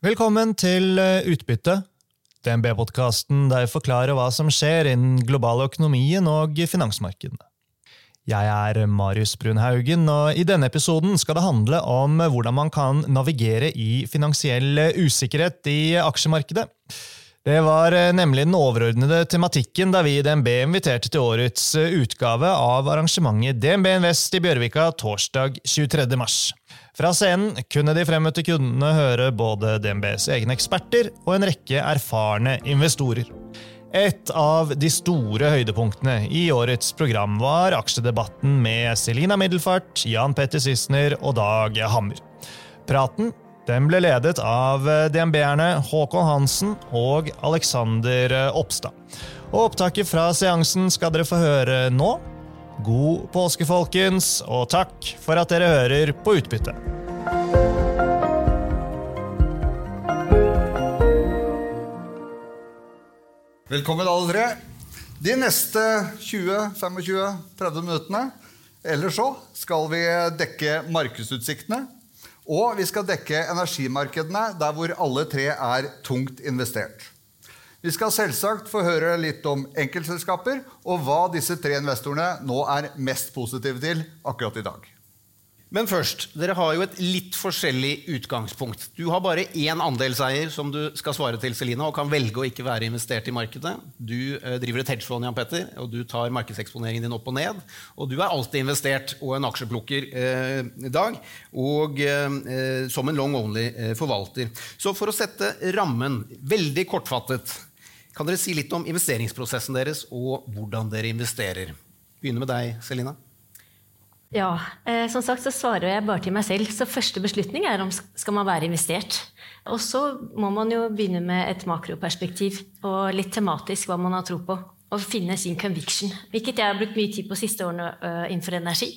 Velkommen til eh, Utbytte, DNB-podkasten der jeg forklarer hva som skjer innen globale økonomien og finansmarkedene. Jeg er Marius Brunhaugen, og i denne episoden skal det handle om hvordan man kan navigere i finansiell usikkerhet i aksjemarkedet. Det var eh, nemlig den overordnede tematikken da vi i DNB inviterte til årets eh, utgave av arrangementet DNB Invest i Bjørvika torsdag 23. mars. Fra scenen kunne de fremmøtte kundene høre både DNBs egne eksperter og en rekke erfarne investorer. Et av de store høydepunktene i årets program var aksjedebatten med Selina Middelfart, Jan Petter Sissener og Dag Hammer. Praten den ble ledet av DNB-erne Håkon Hansen og Alexander Oppstad. Og Opptaket fra seansen skal dere få høre nå. God påske, folkens, og takk for at dere hører på Utbytte. Velkommen, alle tre. De neste 20-25-30 minuttene eller så skal vi dekke markedsutsiktene. Og vi skal dekke energimarkedene der hvor alle tre er tungt investert. Vi skal selvsagt få høre litt om enkeltselskaper og hva disse tre investorene nå er mest positive til akkurat i dag. Men først, dere har jo et litt forskjellig utgangspunkt. Du har bare én andelseier som du skal svare til, Selina, og kan velge å ikke være investert i markedet. Du eh, driver et hedgefond, Jan Petter, og du tar markedseksponeringen din opp og ned. Og du er alltid investert og en aksjeplukker eh, i dag, og eh, som en long only eh. Så for å sette rammen veldig kortfattet, kan dere si litt om investeringsprosessen deres og hvordan dere investerer? Begynner med deg, Selina. Ja, eh, som sagt så svarer jeg bare til meg selv. Så første beslutning er om skal man være investert. Og så må man jo begynne med et makroperspektiv og litt tematisk hva man har tro på. Og finne sin conviction, hvilket jeg har brukt mye tid på siste årene uh, innenfor energi.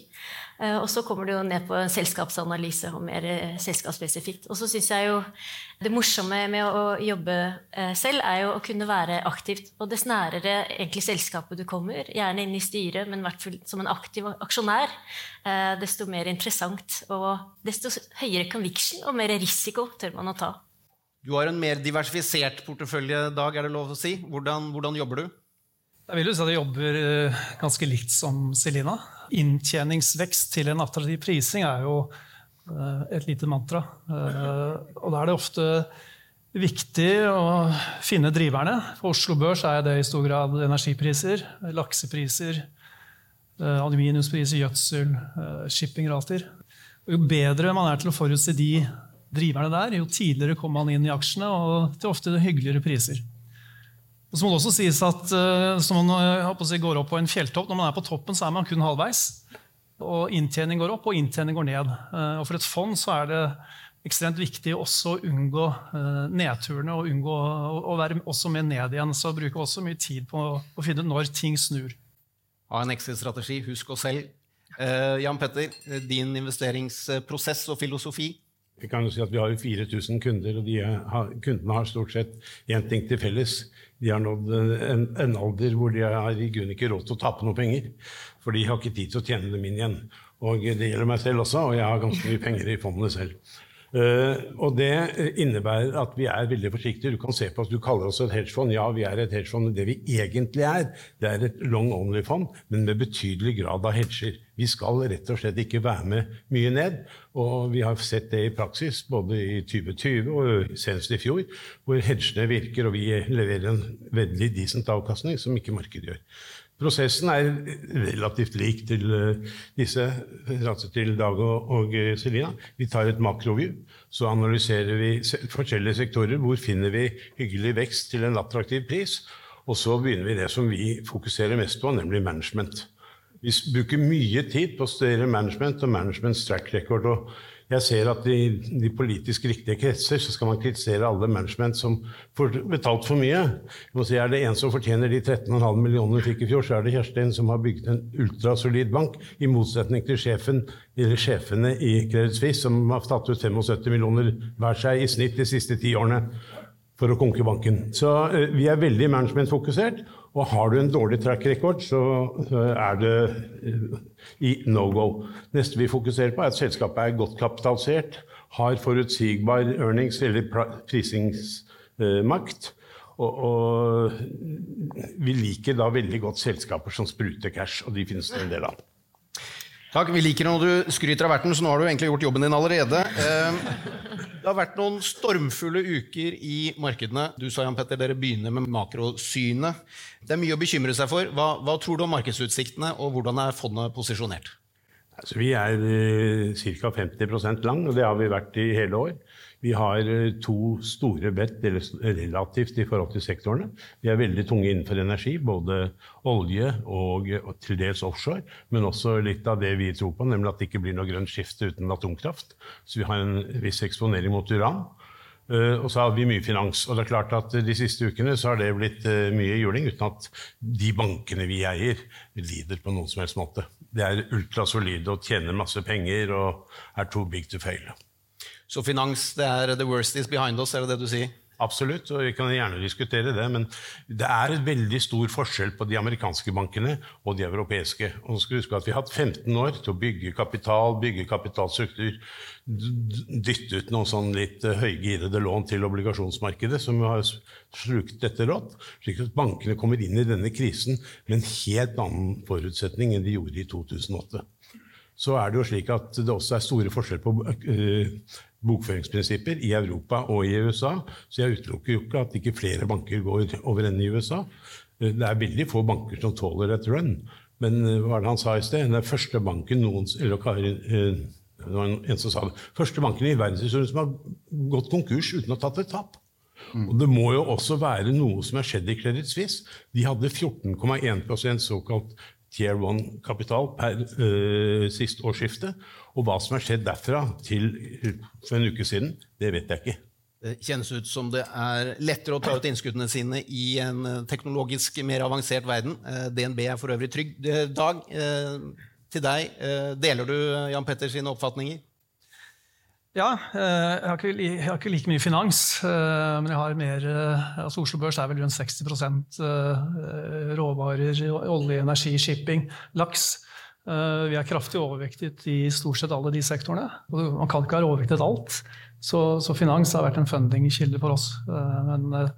Uh, og så kommer det jo ned på en selskapsanalyse og mer uh, selskapsspesifikt. Og så syns jeg jo det morsomme med å jobbe selv, er jo å kunne være aktivt. Og dess nærere egentlig selskapet du kommer, gjerne inn i styret, men i hvert fall som en aktiv aksjonær, desto mer interessant og desto høyere conviction og mer risiko tør man å ta. Du har en mer diversifisert portefølje, Dag, er det lov å si. Hvordan, hvordan jobber du? Jeg vil jo si at jeg jobber eh, ganske likt som Selina. Inntjeningsvekst til en attraktiv prising er jo eh, et lite mantra. Eh, og da er det ofte viktig å finne driverne. For Oslo Børs er det i stor grad energipriser, laksepriser, aluminiumspriser, gjødsel, shippingrater. Og jo bedre man er til å forutse de driverne der, jo tidligere kommer man inn i aksjene, og til ofte hyggeligere priser. Og så må det også sies at som man uh, si, går opp på en fjelltopp, Når man er på toppen, så er man kun halvveis. Og Inntjening går opp, og inntjening går ned. Uh, og For et fond så er det ekstremt viktig også å unngå nedturene og unngå å, være også med ned igjen. Så bruker vi også mye tid på å, finne finne når ting snur. Ha en exit-strategi. Husk å selge. Jan Petter, din investeringsprosess og filosofi? Vi kan jo si at vi har 4000 kunder, og har, kundene har stort sett én ting til felles. De har nådd en, en, alder hvor de har i grunnen ikke råd til å tape noe penger. For de har ikke tid til å tjene dem inn igjen. Og det gjelder meg selv også, og jeg har ganske mye penger i fondet selv. Uh, og det innebærer at vi er veldig forsiktige. Du kan se på oss, du kaller oss et hedgefond. Ja, vi er et hedgefond. Det vi egentlig er, det er et long only-fond, men med betydelig grad av hedger. Vi skal rett og slett ikke være med mye ned. Og vi har sett det i praksis både i 2020 og senest i fjor, hvor hedgene virker, og vi leverer en veldig decent avkastning som ikke markedet gjør. Prosessen er relativt lik til eh, disse, til Dag og, og eh. Vi tar et makroview. Så analyserer vi forskjellige sektorer. Hvor finner vi hyggelig vekst til en attraktiv pris? Og så begynner vi det som vi fokuserer mest på, nemlig management. Vi bruker mye tid på å studere management og managements track record. og jeg ser at i de politisk riktige kretser så skal man kritisere alle management som får betalt for mye. Jeg må si, Er det en som fortjener de 13,5 millionene vi fikk i fjor, så er det Kjerstin, som har bygget en ultrasolid bank, i motsetning til sjefen, sjefene i Credit Suisse, som har tatt ut 75 millioner hver seg i snitt de siste ti årene for å konke banken. Så uh, vi er veldig managementfokusert. Og har du en dårlig track record, så er det eh, i no go. Neste vi fokuserer på, er at selskapet er godt kapitalisert, har forutsigbar earnings eller prisingsmakt. Og, og, vi liker da veldig godt selskaper som spruter cash, og de finnes det en del av. Takk. Vi liker når du skryter av verten, så nå har du egentlig gjort jobben din allerede. Eh, det har vært noen stormfulle uker i markedene. Du sa Jan Petter, dere begynner med makrosynet. Det er mye å bekymre seg for. Hva, hva tror du om markedsutsiktene, og hvordan er fondet posisjonert? Altså, vi er eh, ca. 50 lang, og det har vi vært i hele år. Vi har eh, to store bett relativt i forhold til sektorene. Vi er veldig tunge innenfor energi, både olje og, til dels offshore. Men også litt av det vi tror på, nemlig at det ikke blir noe grønt skifte uten atomkraft. Så vi har en viss eksponering mot uran. Uh, og så har vi mye finans. Og det er klart at de siste ukene så har det blitt uh, mye juling, uten at de bankene vi eier, lider på noen som helst måte. Det er ultrasolide og tjener masse penger og er too big to fail. Så finans det er the worst is behind us, er det det du sier? Absolutt, og vi kan gjerne diskutere det. Men det er et veldig stor forskjell på de amerikanske bankene og de europeiske. Og skal huske at Vi har hatt 15 år til å bygge kapital, bygge kapitalstruktur, dytte ut noen sånn litt eh, høygirede lån til obligasjonsmarkedet, som har slukt dette rått. Slik at bankene kommer inn i denne krisen med en helt annen forutsetning enn de gjorde i 2008 så er det jo slik at det også er store forskjeller på uh, bokføringsprinsipper i Europa og i USA. Så jeg utelukker jo ikke at ikke flere banker går over ende i USA. Uh, det er veldig få banker som tåler et run. Men uh, hva var det han sa i sted? Den første banken noens, eller Karin, en som sa det, første banken i verdenshistorien som har gått konkurs uten å ha tatt et tap. Mm. Og Det må jo også være noe som har skjedd i Credit Suisse. De hadde 14,1% såkalt tier 1-kapital per uh, sist årsskifte. Og hva som har skjedd derfra til for en uke siden, det vet jeg ikke. Det kjennes ut som det er lettere å ta ut innskuddene sine i en eh, teknologisk mer avansert verden. DNB er for øvrig trygg. Dag, til deg. Deler du Jan Petter sine oppfatninger? Ja, eh, jeg har, ikke, jeg har, ikke, like mye finans, eh, men jeg har mer eh, altså Oslo Børs er vel rundt 60% råvarer, olje, energi, shipping, laks. Vi er kraftig overvektet i stort sett alle de sektorene. Man kan ikke ha overvektet alt. Så, så finans har vært en fundingkilde for oss. Men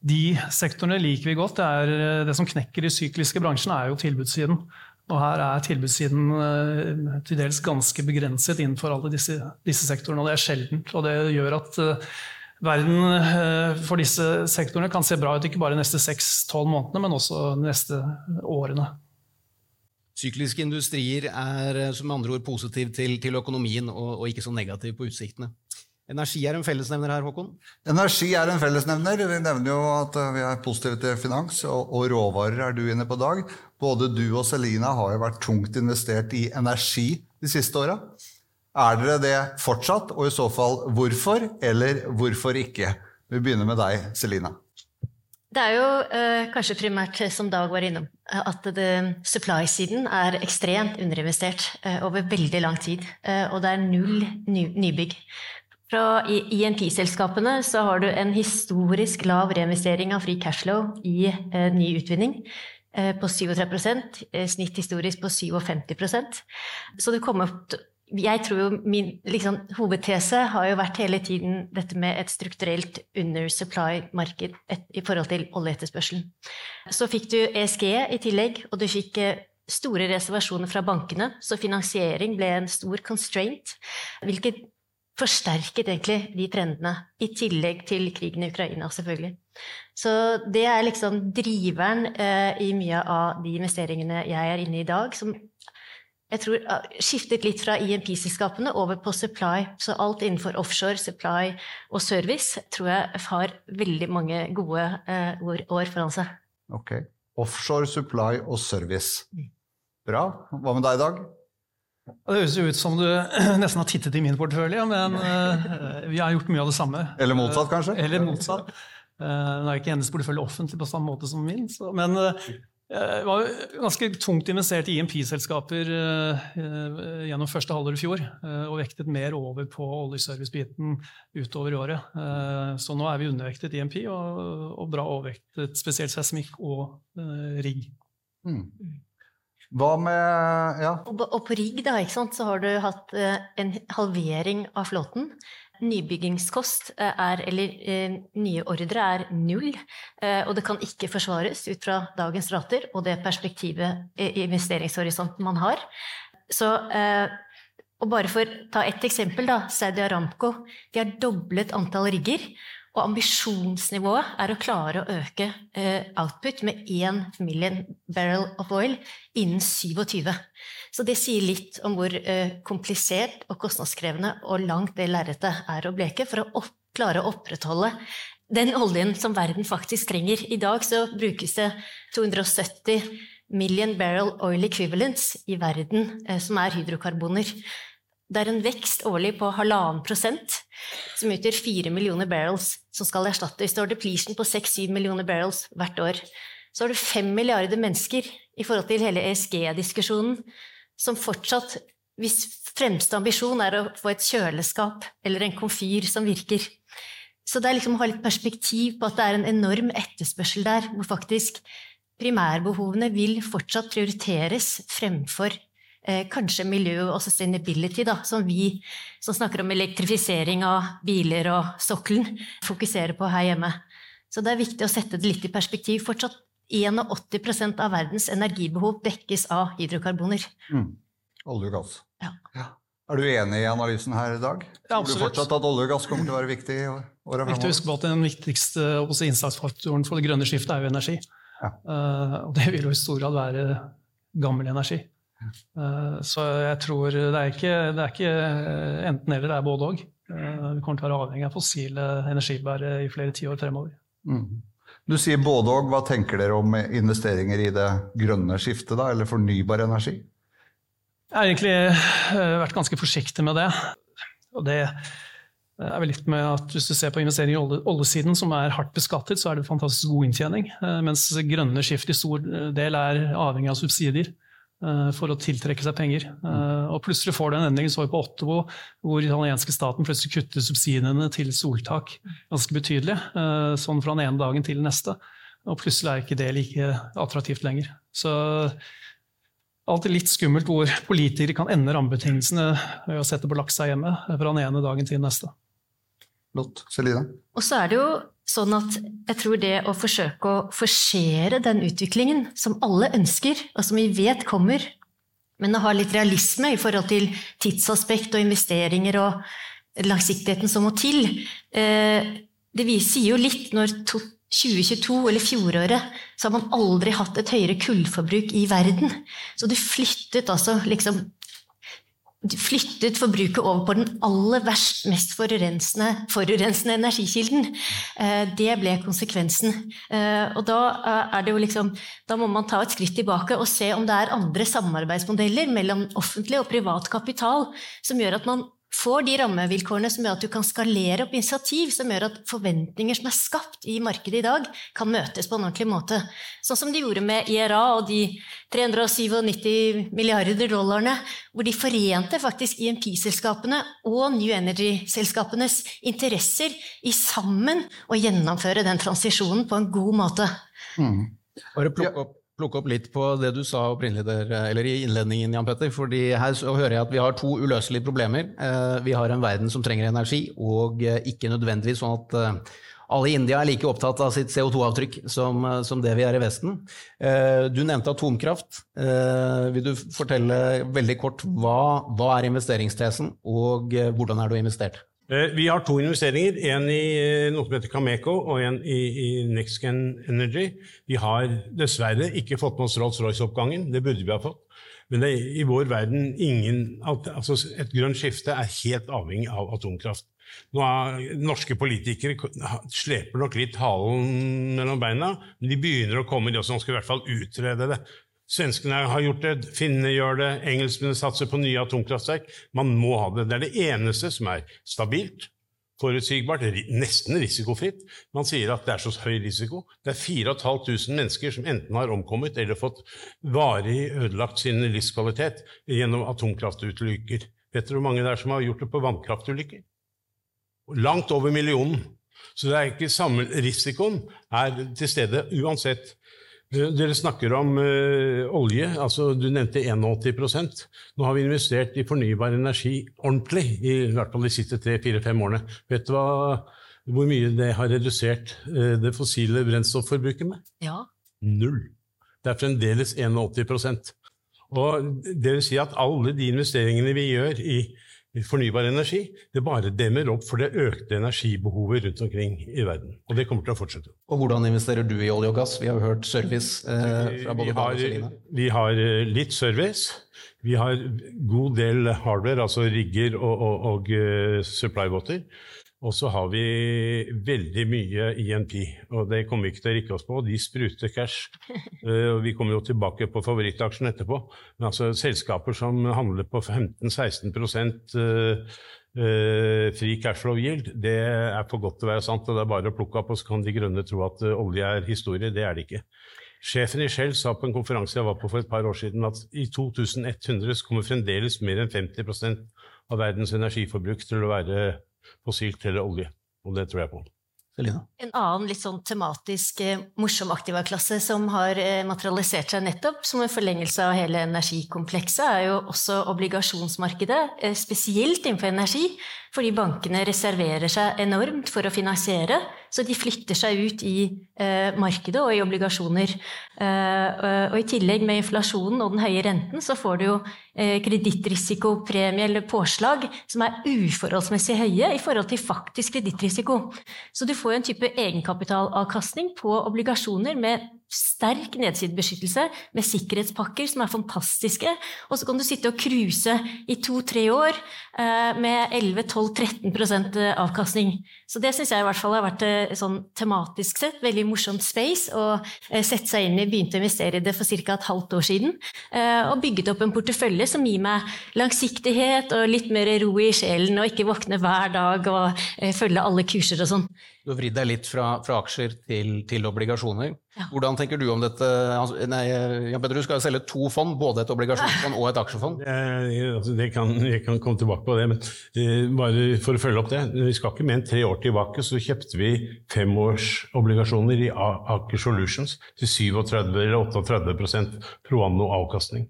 de sektorene liker vi godt. Det, er, det som knekker i sykliske bransjen, er jo tilbudssiden. Og her er tilbudssiden uh, til dels ganske begrenset innenfor alle disse, disse, sektorene. Og det er sjeldent. Og det gjør at uh, verden uh, for disse sektorene kan se bra ut ikke bare de neste seks-tolv månedene, men også de neste årene. Sykliske industrier er som andre ord positiv til, til økonomien og, og, ikke så negativ på utsiktene. Energi er en fellesnevner her, Håkon? Energi er en fellesnevner. Vi nevner jo at vi er positive til finans, og, og råvarer er du inne på, Dag. Både du og Selina har jo vært tungt investert i energi de siste åra. Er dere det fortsatt, og i så fall hvorfor, eller hvorfor ikke? Vi begynner med deg, Selina. Det er jo eh, kanskje primært, som Dag var innom, at supply-siden er ekstremt underinvestert eh, over veldig lang tid. Eh, og det er null ny, nybygg. Fra INT-selskapene så har du en historisk lav reinvestering av fri cashflow i eh, ny utvinning eh, på 37 eh, snitt historisk på 57% Så det kommer jeg tror jo min liksom, hovedtese har jo vært hele tiden dette med et strukturelt undersupply-marked i forhold til oljeetterspørselen. Så fikk du ESG i tillegg, og du fikk eh, store reservasjoner fra bankene, så finansiering ble en stor constraint, hvilket forsterket egentlig de trendene, i tillegg til krigen i Ukraina, selvfølgelig. Så det er liksom driveren eh, i mye av de investeringene jeg er inne i i dag, som jeg tror skiftet litt fra IMP-selskapene over på supply. Så alt innenfor offshore, supply og service tror jeg har veldig mange gode eh, år, foran seg. Ok. Offshore, supply og service. Bra. Hva med deg, Dag? Det høres jo ut som du nesten har tittet i min portefølje, men uh, vi har gjort mye av det samme. Eller motsatt, kanskje? Uh, eller motsatt. Uh, nå er ikke hennes portefølje offentlig på samme måte som min, så, men jeg var ganske tungt investert i IMP-selskaper gjennom første halvår i fjor, og vektet mer over på oljeservice-biten utover i året. så nå er vi undervektet IMP, og, og bra overvektet spesielt seismikk og rigg. Mm. Hva med Ja. Og, og på rigg da, ikke sant, så har du hatt eh, en halvering av flåten. Nybyggingskost eh, er, eller eh, nye ordre er null, og det kan ikke forsvares ut fra dagens rater og det perspektivet i investeringshorisonten man har. Så og bare for å ta ett eksempel, da, Saudi Aramco de har doblet antall rigger. Og ambisjonsnivået er å klare å øke eh, output med 1 million barrel of oil innen 27. Så det sier litt om hvor eh, komplisert og kostnadskrevende og langt det lerretet er å bleke for å klare å opprettholde den oljen som verden faktisk trenger. I dag så brukes det 270 million barrel oil equivalents i verden eh, som er hydrokarboner. Det er en vekst årlig på halvannen prosent, som utgjør fire millioner barrels som skal erstattes. Det har depletion på seks-syv millioner barrels hvert år. Så har du fem milliarder mennesker i forhold til hele ESG-diskusjonen, som fortsatt, hvis fremste ambisjon er å få et kjøleskap eller en komfyr som virker. Så det er liksom å ha litt perspektiv på at det er en enorm etterspørsel der, hvor faktisk primærbehovene vil fortsatt prioriteres fremfor eh, kanskje miljø og sustainability, da, som vi som snakker om elektrifisering av biler og sokkelen, fokuserer på her hjemme. Så det er viktig å sette det litt i perspektiv. Fortsatt 81% av verdens energibehov dekkes av hydrokarboner. Mm. Olje og gass. Ja. Er du enig i analysen her i dag? Ja, Tror du fortsatt at olje og gass kommer til å være viktig i år- åra Viktig å huske på at Den viktigste innsatsfaktoren for det grønne skiftet er jo energi. Ja. Uh, og det vil jo i stor grad være gammel energi. Eh, så jeg tror det er ikke, det er ikke enten-eller, det er både òg. vi kommer til å være avhengig av fossile energibærere i flere tiår fremover. Mm. Du sier både og. Hva tenker dere om investeringer i det grønne skiftet, da, eller fornybar energi? Jeg har egentlig eh, vært ganske forsiktig med det. Og det er vel litt med at Hvis du ser på investeringer i oljesiden, som er hardt beskattet, så er det fantastisk god inntjening. eh, Mens grønne skift i stor del er avhengig av subsidier eh, for å tiltrekke seg penger. Eh, Og plutselig får du en endring så vi på Ottobo, hvor italienske staten plutselig kutter subsidiene til soltak ganske betydelig. eh, Sånn fra den ene dagen til den neste. Og plutselig er ikke det like attraktivt lenger. Så alltid litt skummelt hvor politikere kan ende rammebetingelsene ved å sette på laks her hjemme fra den ene dagen til den neste. Flott. Selina? Og så er det jo sånn at jeg tror det å forsøke å forsere den utviklingen som alle ønsker, og som vi vet kommer, men å ha litt realisme i forhold til tidsaspekt og investeringer og langsiktigheten som må til, eh, det viser jo litt når 2022 eller fjoråret så har man aldri hatt et høyere kullforbruk i verden. Så du flyttet altså liksom flyttet forbruket over på den aller verst, mest forurensende, forurensende energikilden. Eh, Det ble konsekvensen. Eh, Og da eh, er det jo liksom Da må man ta et skritt tilbake og se om det er andre samarbeidsmodeller mellom offentlig og privat kapital som gjør at man får de rammevilkårene som gjør at du kan skalere opp initiativ, som gjør at forventninger som er skapt i markedet i dag, kan møtes på en ordentlig måte. Sånn som de gjorde med IRA og de 397 milliarder dollarene, hvor de forente faktisk INP-selskapene og New Energy-selskapenes interesser i sammen å gjennomføre den transisjonen på en god måte. Bare plukke opp, plukke opp litt på det du sa der, i innledningen, Jan Petter. fordi her så hører jeg at vi har to uløselige problemer. Eh, Vi har en verden som trenger energi, og eh, ikke nødvendigvis sånn at eh, alle i India er like opptatt av sitt CO2-avtrykk som, som det vi er i Vesten. Du nevnte atomkraft. Vil du fortelle veldig kort hva, hva er investeringstesen, og hvordan er du investert? Eh, Vi har to investeringer, en i eh, noe som heter Cameco og en i, i NextGen Energy. Vi har dessverre ikke fått med oss Rolls-Royce-oppgangen, det burde vi ha fått. Men er i vår verden ingen altså Et grønt skifte er helt avhengig av atomkraft. Nå er Norske politikere sleper nok litt halen mellom beina, men de begynner å komme, de som skal i hvert fall utrede det. Svenskene har gjort det, finnene gjør det, engelskmennene satser på nye atomkraftverk. Man må ha det. Det er det eneste som er stabilt, forutsigbart, nesten risikofritt. Man sier at det er så høy risiko. Det er 4500 mennesker som enten har omkommet eller fått varig ødelagt sin livskvalitet gjennom atomkraftulykker. Vet dere hvor mange det er som har gjort det på vannkraftulykker? Langt over millionen. Så det er ikke samme risikoen er til stede uansett. Dere snakker om uh, olje. altså Du nevnte 81% Nå har vi investert i fornybar energi ordentlig, i hvert fall de siste tre-fire-fem årene. Vet du hva, hvor mye det har redusert uh, det fossile brennstofforbruket med? Ja. Null. Det er fremdeles 81% Og det vil si at alle de investeringene vi gjør i fornybar energi, det bare demmer opp for det økte energibehovet rundt omkring i verden. Og det kommer til å fortsette. Og hvordan investerer du i olje og gass? Vi har jo hørt service eh, fra både vi har, vi har eh, litt service. Vi har god del hardware, altså rigger og, og, og uh, supply-båter. Og så har vi veldig mye INP, og det kommer vi ikke til å rikke oss på. De spruter cash. Uh, vi kommer jo tilbake på favorittaksjen etterpå. Men altså selskaper som handler på 15-16 uh, uh, fri cashflow yield, det er for godt til å være sant. og Det er bare å plukke opp, og så kan de grønne tro at olje er historie. Det er det ikke. Sjefen i Shell sa på en konferanse jeg var på for et par år siden, at i 2100 kommer fremdeles mer enn 50% av verdens energiforbruk til å være fossilt eller olje. Og det tror jeg på. Selina? En annen litt sånn tematisk eh, morsom aktivaklasse som har eh, materialisert seg nettopp som en forlengelse av hele energikomplekset, er jo også obligasjonsmarkedet, eh, spesielt innenfor energi, fordi bankene reserverer seg enormt for å finansiere, så de flytter seg ut i eh, markedet og i obligasjoner. Eh, og i tillegg med inflasjonen og den høye renten, så får du jo eh, kredittrisikopremie eller påslag som er uforholdsmessig høye i forhold til faktisk kredittrisiko. Så du får jo en type egenkapitalavkastning på obligasjoner med sterk nedsidebeskyttelse med sikkerhetspakker som er fantastiske. Og så kan du sitte og cruise i to-tre år eh, med 11-12-13% avkastning. Så det syns jeg i hvert fall har vært eh, sånn tematisk sett veldig morsomt space å eh, sette seg inn i. Begynte å investere i det for ca. et halvt år siden. Eh, og bygget opp en portefølje som gir meg langsiktighet og litt mer ro i sjelen, og ikke våkne hver dag og eh, følge alle kurser og sånn. Du har vridd deg litt fra, fra aksjer til, til obligasjoner. Ja. Hvordan tenker du om dette? Altså, nei, Jan Petter, du skal jo selge to fond, både et obligasjonsfond og et aksjefond. Jeg, altså, det kan, jeg kan komme tilbake på det, men uh, bare for å følge opp det. Vi skal ikke mer enn tre år tilbake, så kjøpte vi femårsobligasjoner i Aker Solutions til 37 eller 38% pro anno avkastning.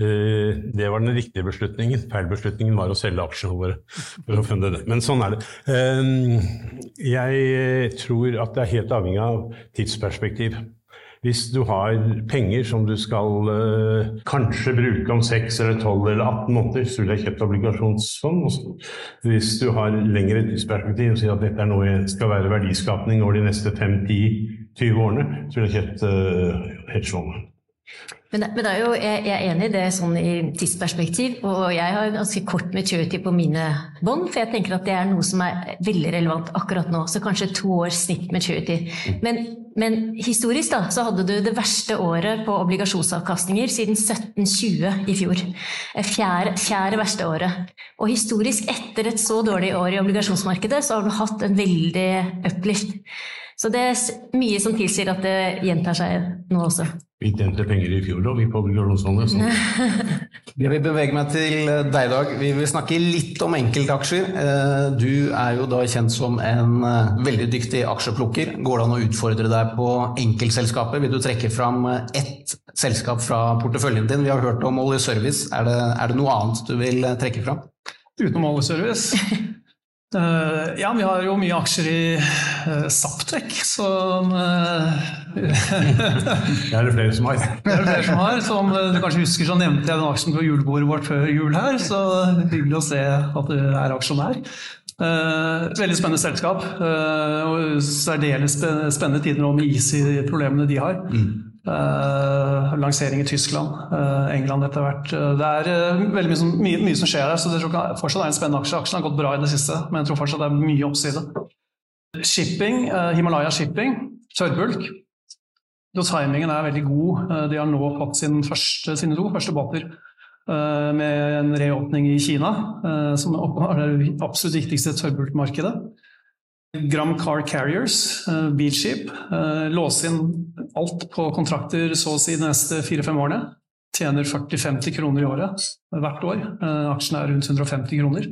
Uh, det var den riktige beslutningen. Feilbeslutningen var å selge aksjene våre. for å funde det. Men sånn er det. Uh, jeg tror at det er helt avhengig av tidsperspektiv. Hvis du har penger som du skal kanskje bruke om 6 eller 12 eller 18 måneder, så vil jeg kjøpt obligasjonsfond. Hvis du har lengre tidsperspektiv og sier at dette er noe skal være verdiskapning over de neste 5-10-20 årene, så vil jeg kjøpt uh, hedgefond. Men, men jo, jeg, jeg, er enig i det sånn i tidsperspektiv, og jeg har ganske kort maturity på mine bånd, for jeg tenker at det er noe som er veldig relevant akkurat nå. Så kanskje to års snitt maturity. Men, men historisk da, så hadde du det verste året på obligasjonsavkastninger siden 1720 i fjor. Fjerde, fjerde verste året. Og historisk, etter et så dårlig år i obligasjonsmarkedet, så har du hatt en veldig uplift. Så det er mye som tilsier at det gjentar seg nå også. Vi tjente penger i fjor òg, vi på obligasjonsfondet. Jeg vil bevege meg til deg, Dag. Vi vil snakke litt om enkeltaksjer. Eh, du er jo da kjent som en eh, veldig dyktig aksjeplukker. Går det an å utfordre deg på enkeltselskaper? Vil du trekke fram ett selskap fra porteføljen din? Vi har hørt om Oljeservice. Er det, er det noe annet du vil trekke fram? Utenom Olje Service? Uh, ja, vi har jo mye aksjer i uh, Saptek, som uh, Det er det flere som har. det er det flere som har. Som du kanskje husker, så nevnte jeg den aksjen på julebordet vårt før jul her, så hyggelig å se at du er aksjonær. veldig spennende selskap, og særdeles spennende tider nå med Easy-problemene de har. Mm. Uh, lansering i Tyskland, uh, England etter hvert. Uh, det er veldig mye som, mye, mye som, skjer der, så det tror jeg fortsatt er en spennende aksje. Aksjen har gått bra i det siste, men jeg tror fortsatt det er mye oppside. Shipping, Himalaya Shipping, tørrbulk. Timingen er veldig god. de har nå fått sin første, sine to første båter med en reåpning i Kina, som er det absolutt viktigste tørrbulkmarkedet. Gram Car Carriers, uh, bilskip. Uh, låse inn alt på kontrakter så å si de neste fire-fem årene. Tjener 40-50 kroner i året hvert år. Aksjen er rundt 150 kroner.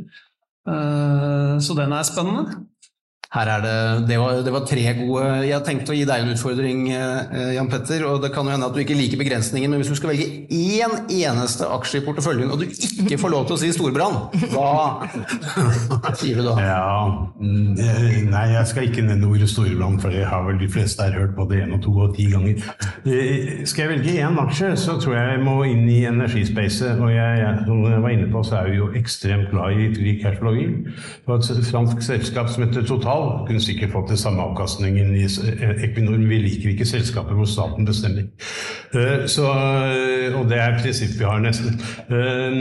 så den er spennende. Her er det, det, var, det var tre gode Jeg tenkte å gi deg en utfordring, eh, Jan Petter. og Det kan jo hende at du ikke liker begrensningen, men hvis du skal velge én eneste aksje i porteføljen, og du ikke får lov til å si Storbrann, hva sier du da? Ja, mm, eh, Nei, jeg skal ikke nevne ordet Storbrann, for jeg har vel de fleste her hørt på det én og to og ti ganger. Eh, Skal jeg velge én aksje, så tror jeg jeg må inn i energispacet. Og jeg, som jeg var inne på, så er vi jo ekstremt glad i fri cashflow yield. Det var et fransk selskap som heter Total kunne sikkert fått den samme avkastningen i Equinor, men vi liker ikke selskaper hvor staten bestemmer. Eh, så, eh, og det er et prinsipp vi har nesten. Eh,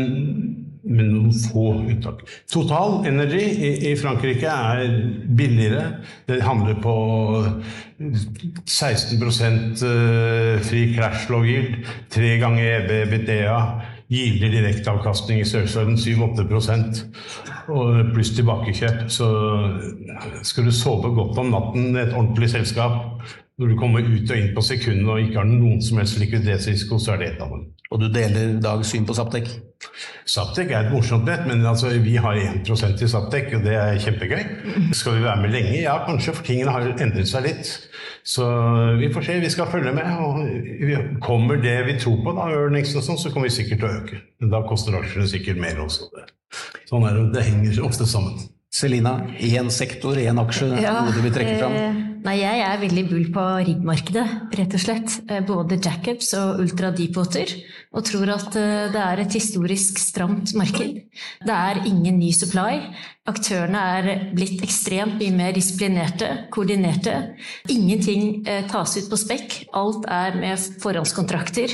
med noen få unntak. Total Energy i, Frankrike er billigere. Det handler på 16% fri cashflow yield, tre ganger EBBDA gilder direkteavkastning i størrelsesorden 7-8% pluss tilbakekjøp. Så skal du sove godt om natten i et ordentlig selskap, når du kommer ut og inn på sekundet og ikke har noen som helst likviditetsrisiko, så er det et av dem. Og du deler Dags syn på Saptek? Saptek er et morsomt nett, men altså, vi har 1% i Saptek, og det er kjempegøy. Skal vi være med lenge? Ja, kanskje, for tingene har endret seg litt. Så vi får se, vi skal følge med. og Kommer det vi tror på, da, earnings og sånn, så kommer vi sikkert til å øke. Men da koster aksjene sikkert mer også. Sånn er det. Det henger ofte sammen. Selina, én sektor, én aksje, ja, noe du vil trekke fram? Nei, jeg er veldig bull på riggmarkedet, rett og slett. Eh, både jackups og ultra deepwater. Og tror at eh, det er et historisk stramt marked. Det er ingen ny supply. Aktørene er blitt ekstremt mye mer disiplinerte, koordinerte. Ingenting eh, tas ut på spekk. Alt er med forhåndskontrakter,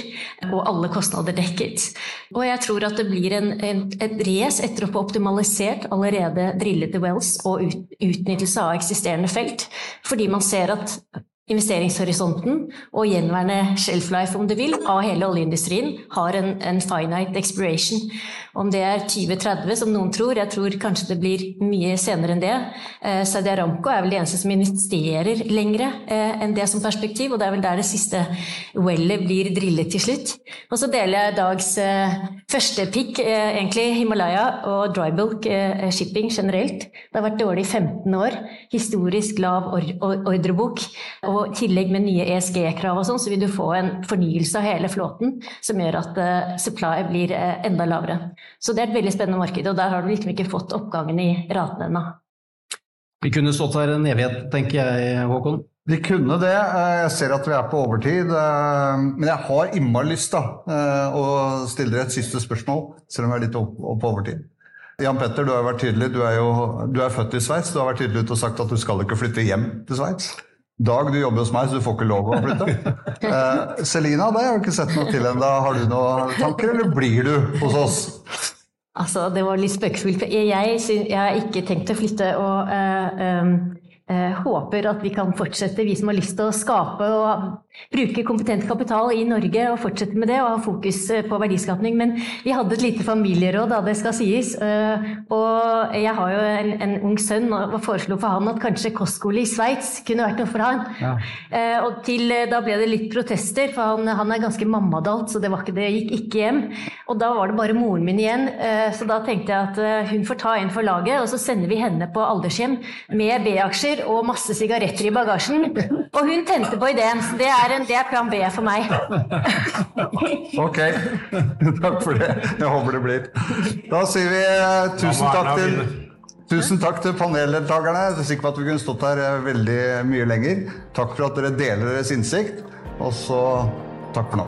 og alle kostnader dekket. Og jeg tror at det blir en, en, et race etter å få optimalisert allerede drillede wells og ut, utnyttelse av eksisterende felt, fordi man ser at investeringshorisonten og gjenværende shelf life, om du vil, av hele oljeindustrien har en, en finite expiration. Om det er 2030, som noen tror, jeg tror kanskje det blir mye senere enn det. Eh, Saudi Aramco er vel de eneste som investerer lengre eh, enn det som perspektiv, og det er vel der det siste wellet blir drillet til slutt. Og så deler jeg Dags eh, første pick, eh, egentlig Himalaya og drybulk eh, shipping generelt. Det har vært dårlig i 15 år. Historisk lav or ordrebok. og og i tillegg med nye ESG-krav og sånn, så vil du få en fornyelse av hele flåten som gjør at uh, supply blir uh, enda lavere. Så det er et veldig spennende marked, og der har du liksom ikke fått oppgangen i ratene ennå. Vi kunne stått her en evighet, tenker jeg, Håkon. Vi kunne det. Eh, jeg ser at vi er på overtid. Men jeg har innmari lyst da, å stille dere et siste spørsmål, selv om vi er litt opp, opp på overtid. Jan Petter, du har vært tydelig. Du er, jo, du er født i Sveits. Du har vært tydelig ut og sagt at du skal ikke flytte hjem til Sveits. Dag, du jobber hos meg, så du får ikke lov å flytte. Eh, Selina, det har jeg ikke sett noe til ennå. Har du noen tanker, eller blir du hos oss? Altså, det var litt spøkefullt. Jeg, jeg, har ikke tenkt å flytte. og uh, um, uh, håper at vi kan fortsette, vi som har lyst til å skape og bruke kompetent kapital i Norge og fortsette med det og ha fokus eh, på verdiskapning. Men vi hadde et lite familieråd, da det skal sies. Eh, og jeg har jo en, en ung sønn og foreslo for han at kanskje kostskole i Sveits kunne vært noe for han. Ja. Eh, og til, da ble det litt protester, for han, han er ganske mammadalt, så det, ikke, det, gikk ikke hjem. Og da var det bare moren min igjen, så da tenkte jeg at hun får ta en for laget, og så sender vi henne på aldershjem med B-aksjer og masse sigaretter i bagasjen. Og hun tente på ideen. så det er er, en, det er plan B for meg. ok. Takk for det. Jeg håper det blir. Da sier vi uh, tusen takk til Tusen takk til paneldeltakerne. Jeg er sikker på at vi kunne stått her eh, veldig mye lenger. Takk for at dere deler deres innsikt. Og så takk for nå.